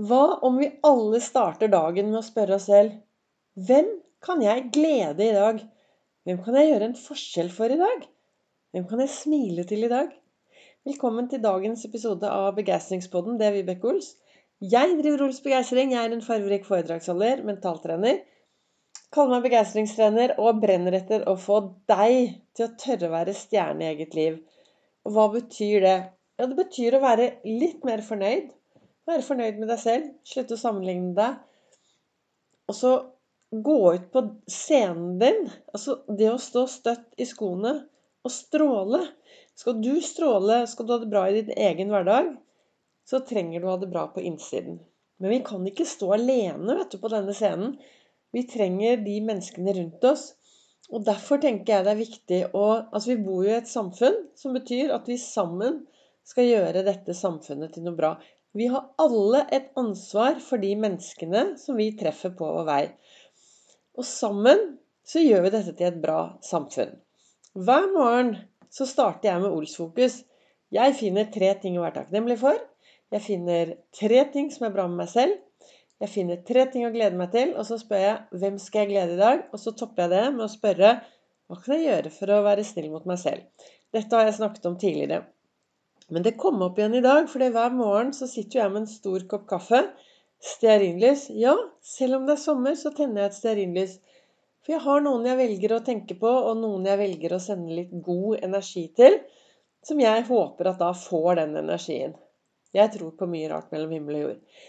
Hva om vi alle starter dagen med å spørre oss selv Hvem kan jeg glede i dag? Hvem kan jeg gjøre en forskjell for i dag? Hvem kan jeg smile til i dag? Velkommen til dagens episode av Begeistringspodden. Det er Vibeke Ols. Jeg driver Ols Begeistring. Jeg er en fargerik foredragsholder, mentaltrener. Kaller meg begeistringstrener og brenner etter å få deg til å tørre å være stjerne i eget liv. Og hva betyr det? Ja, det betyr å være litt mer fornøyd være fornøyd med deg selv. Slutte å sammenligne deg. Og så gå ut på scenen din. Altså det å stå støtt i skoene og stråle. Skal du stråle, skal du ha det bra i din egen hverdag, så trenger du å ha det bra på innsiden. Men vi kan ikke stå alene vet du, på denne scenen. Vi trenger de menneskene rundt oss. Og derfor tenker jeg det er viktig å Altså, vi bor jo i et samfunn som betyr at vi sammen skal gjøre dette samfunnet til noe bra. Vi har alle et ansvar for de menneskene som vi treffer på vår vei. Og sammen så gjør vi dette til et bra samfunn. Hver morgen så starter jeg med Olsfokus. Jeg finner tre ting å være takknemlig for. Jeg finner tre ting som er bra med meg selv. Jeg finner tre ting å glede meg til, og så spør jeg hvem skal jeg glede i dag? Og så topper jeg det med å spørre hva kan jeg gjøre for å være snill mot meg selv? Dette har jeg snakket om tidligere. Men det kom opp igjen i dag, for hver morgen så sitter jeg med en stor kopp kaffe. Stearinlys. Ja, selv om det er sommer, så tenner jeg et stearinlys. For jeg har noen jeg velger å tenke på, og noen jeg velger å sende litt god energi til. Som jeg håper at da får den energien. Jeg tror på mye rart mellom himmel og jord.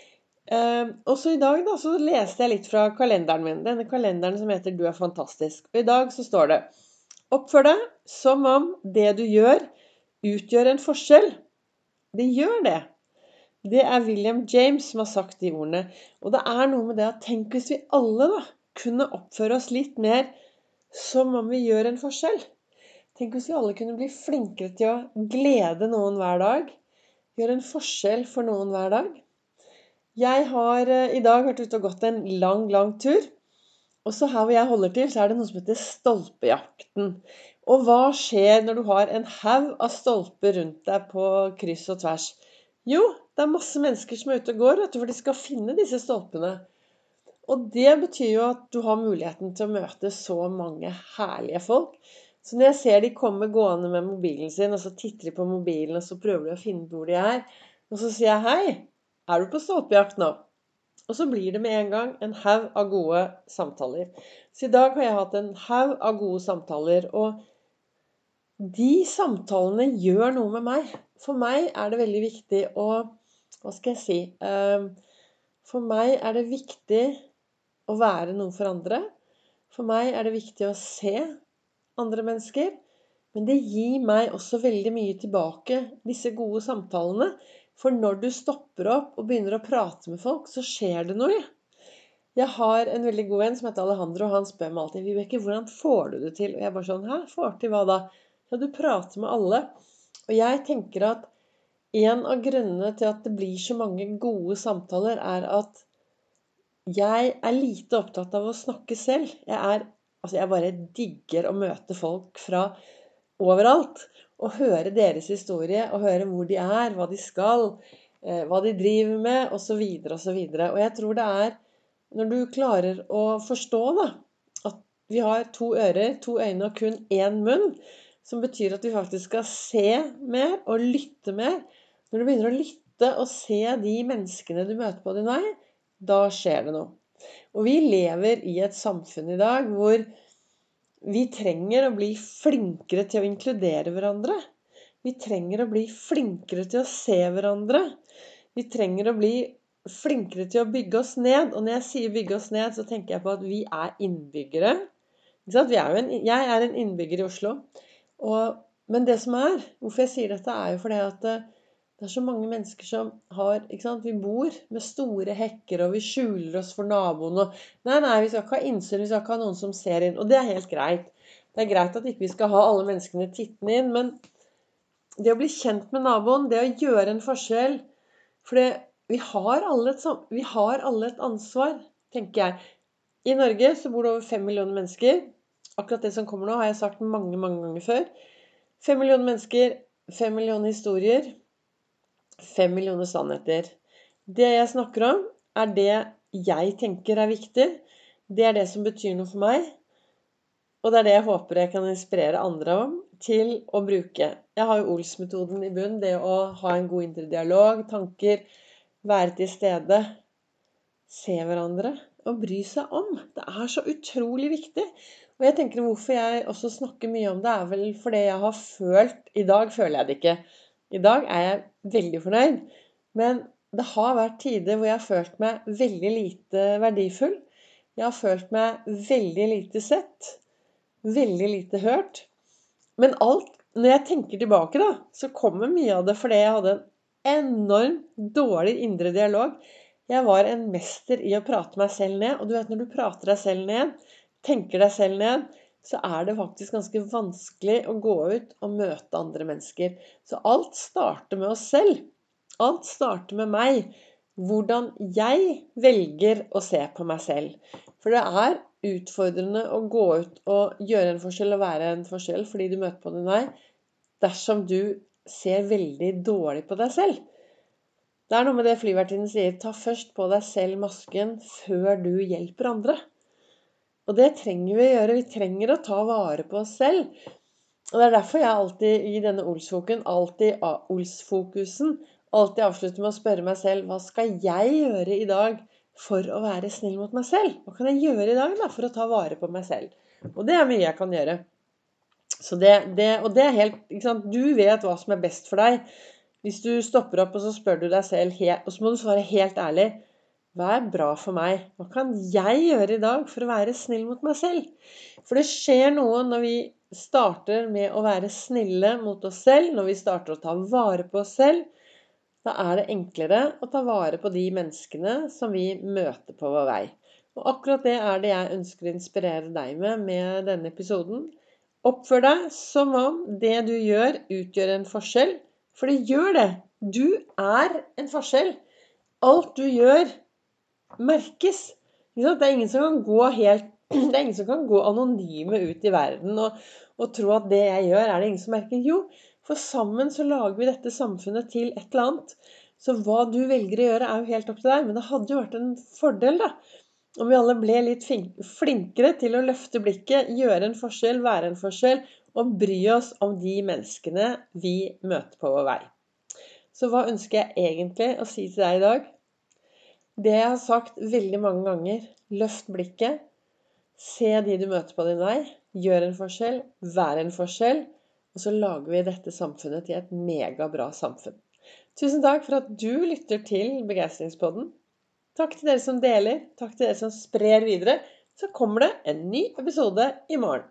Eh, også i dag da, så leste jeg litt fra kalenderen min. Denne kalenderen som heter 'Du er fantastisk'. Og i dag så står det Oppfør deg som om det du gjør, utgjør en forskjell. Det gjør det. Det er William James som har sagt de ordene. Og det er noe med det at tenk hvis vi alle da kunne oppføre oss litt mer som om vi gjør en forskjell. Tenk hvis vi alle kunne bli flinkere til å glede noen hver dag. Gjøre en forskjell for noen hver dag. Jeg har eh, i dag vært ute og gått en lang, lang tur. Og så her hvor jeg holder til, så er det noe som heter Stolpejakten. Og hva skjer når du har en haug av stolper rundt deg på kryss og tvers? Jo, det er masse mennesker som er ute og går, for de skal finne disse stolpene. Og det betyr jo at du har muligheten til å møte så mange herlige folk. Så når jeg ser de komme gående med mobilen sin, og så titter de på mobilen, og så prøver de å finne hvor de er, og så sier jeg 'Hei, er du på stolpejakt nå?' Og så blir det med en gang en haug av gode samtaler. Så i dag har jeg hatt en haug av gode samtaler. og de samtalene gjør noe med meg. For meg er det veldig viktig å Hva skal jeg si ehm, For meg er det viktig å være noe for andre. For meg er det viktig å se andre mennesker. Men det gir meg også veldig mye tilbake, disse gode samtalene. For når du stopper opp og begynner å prate med folk, så skjer det noe. Jeg har en veldig god venn som heter Alejandro. og Han spør meg alltid Vibeke, hvordan får du det til? Og jeg bare sånn Hæ? Får til hva da? Ja, du prater med alle. Og jeg tenker at en av grunnene til at det blir så mange gode samtaler, er at jeg er lite opptatt av å snakke selv. Jeg er Altså, jeg bare digger å møte folk fra overalt. Og høre deres historie, og høre hvor de er, hva de skal, eh, hva de driver med, osv., osv. Og, og jeg tror det er når du klarer å forstå da, at vi har to ører, to øyne og kun én munn, som betyr at vi faktisk skal se mer og lytte mer. Når du begynner å lytte og se de menneskene du møter på din vei, da skjer det noe. Og vi lever i et samfunn i dag hvor vi trenger å bli flinkere til å inkludere hverandre. Vi trenger å bli flinkere til å se hverandre. Vi trenger å bli flinkere til å bygge oss ned. Og når jeg sier bygge oss ned, så tenker jeg på at vi er innbyggere. Er jeg er en innbygger i Oslo. Og, men det som er, hvorfor jeg sier dette, er jo fordi at det, det er så mange mennesker som har ikke sant, Vi bor med store hekker, og vi skjuler oss for naboen. Og, nei, nei, vi skal ikke ha innsyn, vi skal ikke ha noen som ser inn. Og det er helt greit. Det er greit at ikke vi skal ha alle menneskene tittende inn, men det å bli kjent med naboen, det å gjøre en forskjell For det, vi, har et, vi har alle et ansvar, tenker jeg. I Norge så bor det over fem millioner mennesker. Akkurat det som kommer nå, har jeg sagt mange, mange ganger før. Fem millioner mennesker, fem millioner historier, fem millioner sannheter. Det jeg snakker om, er det jeg tenker er viktig. Det er det som betyr noe for meg. Og det er det jeg håper jeg kan inspirere andre om til å bruke. Jeg har jo Ols-metoden i bunn. Det å ha en god indre dialog, tanker, være til stede, se hverandre og bry seg om. Det er så utrolig viktig. Og jeg tenker Hvorfor jeg også snakker mye om det, er vel fordi jeg har følt I dag føler jeg det ikke. I dag er jeg veldig fornøyd. Men det har vært tider hvor jeg har følt meg veldig lite verdifull. Jeg har følt meg veldig lite sett. Veldig lite hørt. Men alt, når jeg tenker tilbake, da, så kommer mye av det fordi jeg hadde en enormt dårlig indre dialog. Jeg var en mester i å prate meg selv ned. Og du vet når du prater deg selv ned, tenker deg selv ned, så er det faktisk ganske vanskelig å gå ut og møte andre mennesker. Så alt starter med oss selv. Alt starter med meg. Hvordan jeg velger å se på meg selv. For det er utfordrende å gå ut og gjøre en forskjell og være en forskjell fordi du møter på din nei, dersom du ser veldig dårlig på deg selv. Det er noe med det flyvertinnen sier. Ta først på deg selv masken før du hjelper andre. Og det trenger vi å gjøre. Vi trenger å ta vare på oss selv. Og det er derfor jeg alltid i denne Olsfoken, alltid Ols-fokusen, alltid avslutter med å spørre meg selv hva skal jeg gjøre i dag for å være snill mot meg selv? Hva kan jeg gjøre i dag da, for å ta vare på meg selv? Og det er mye jeg kan gjøre. Det, det, og det er helt? Du vet hva som er best for deg. Hvis du stopper opp og så spør du deg selv, og så må du svare helt ærlig hva er bra for meg? Hva kan jeg gjøre i dag for å være snill mot meg selv? For det skjer noe når vi starter med å være snille mot oss selv, når vi starter å ta vare på oss selv. Da er det enklere å ta vare på de menneskene som vi møter på vår vei. Og akkurat det er det jeg ønsker å inspirere deg med med denne episoden. Oppfør deg som om det du gjør, utgjør en forskjell. For det gjør det. Du er en forskjell. Alt du gjør, merkes. Det er ingen som kan gå helt det er ingen som kan gå anonyme ut i verden og, og, tro at det jeg gjør, er det ingen som merker. Jo, for sammen så lager vi dette samfunnet til et eller annet. Så hva du velger å gjøre, er jo helt opp til deg. Men det hadde jo vært en fordel, da. Om vi alle ble litt flinkere til å løfte blikket, gjøre en forskjell, være en forskjell, og bry oss om de menneskene vi møter på vår vei. Så hva ønsker jeg egentlig å si til deg i dag? Det jeg har sagt veldig mange ganger løft blikket. Se de du møter på din vei. Gjør en forskjell. Vær en forskjell. Og så lager vi dette samfunnet til et megabra samfunn. Tusen takk for at du lytter til Begeistringspodden. Takk til dere som deler. Takk til dere som sprer videre. Så kommer det en ny episode i morgen.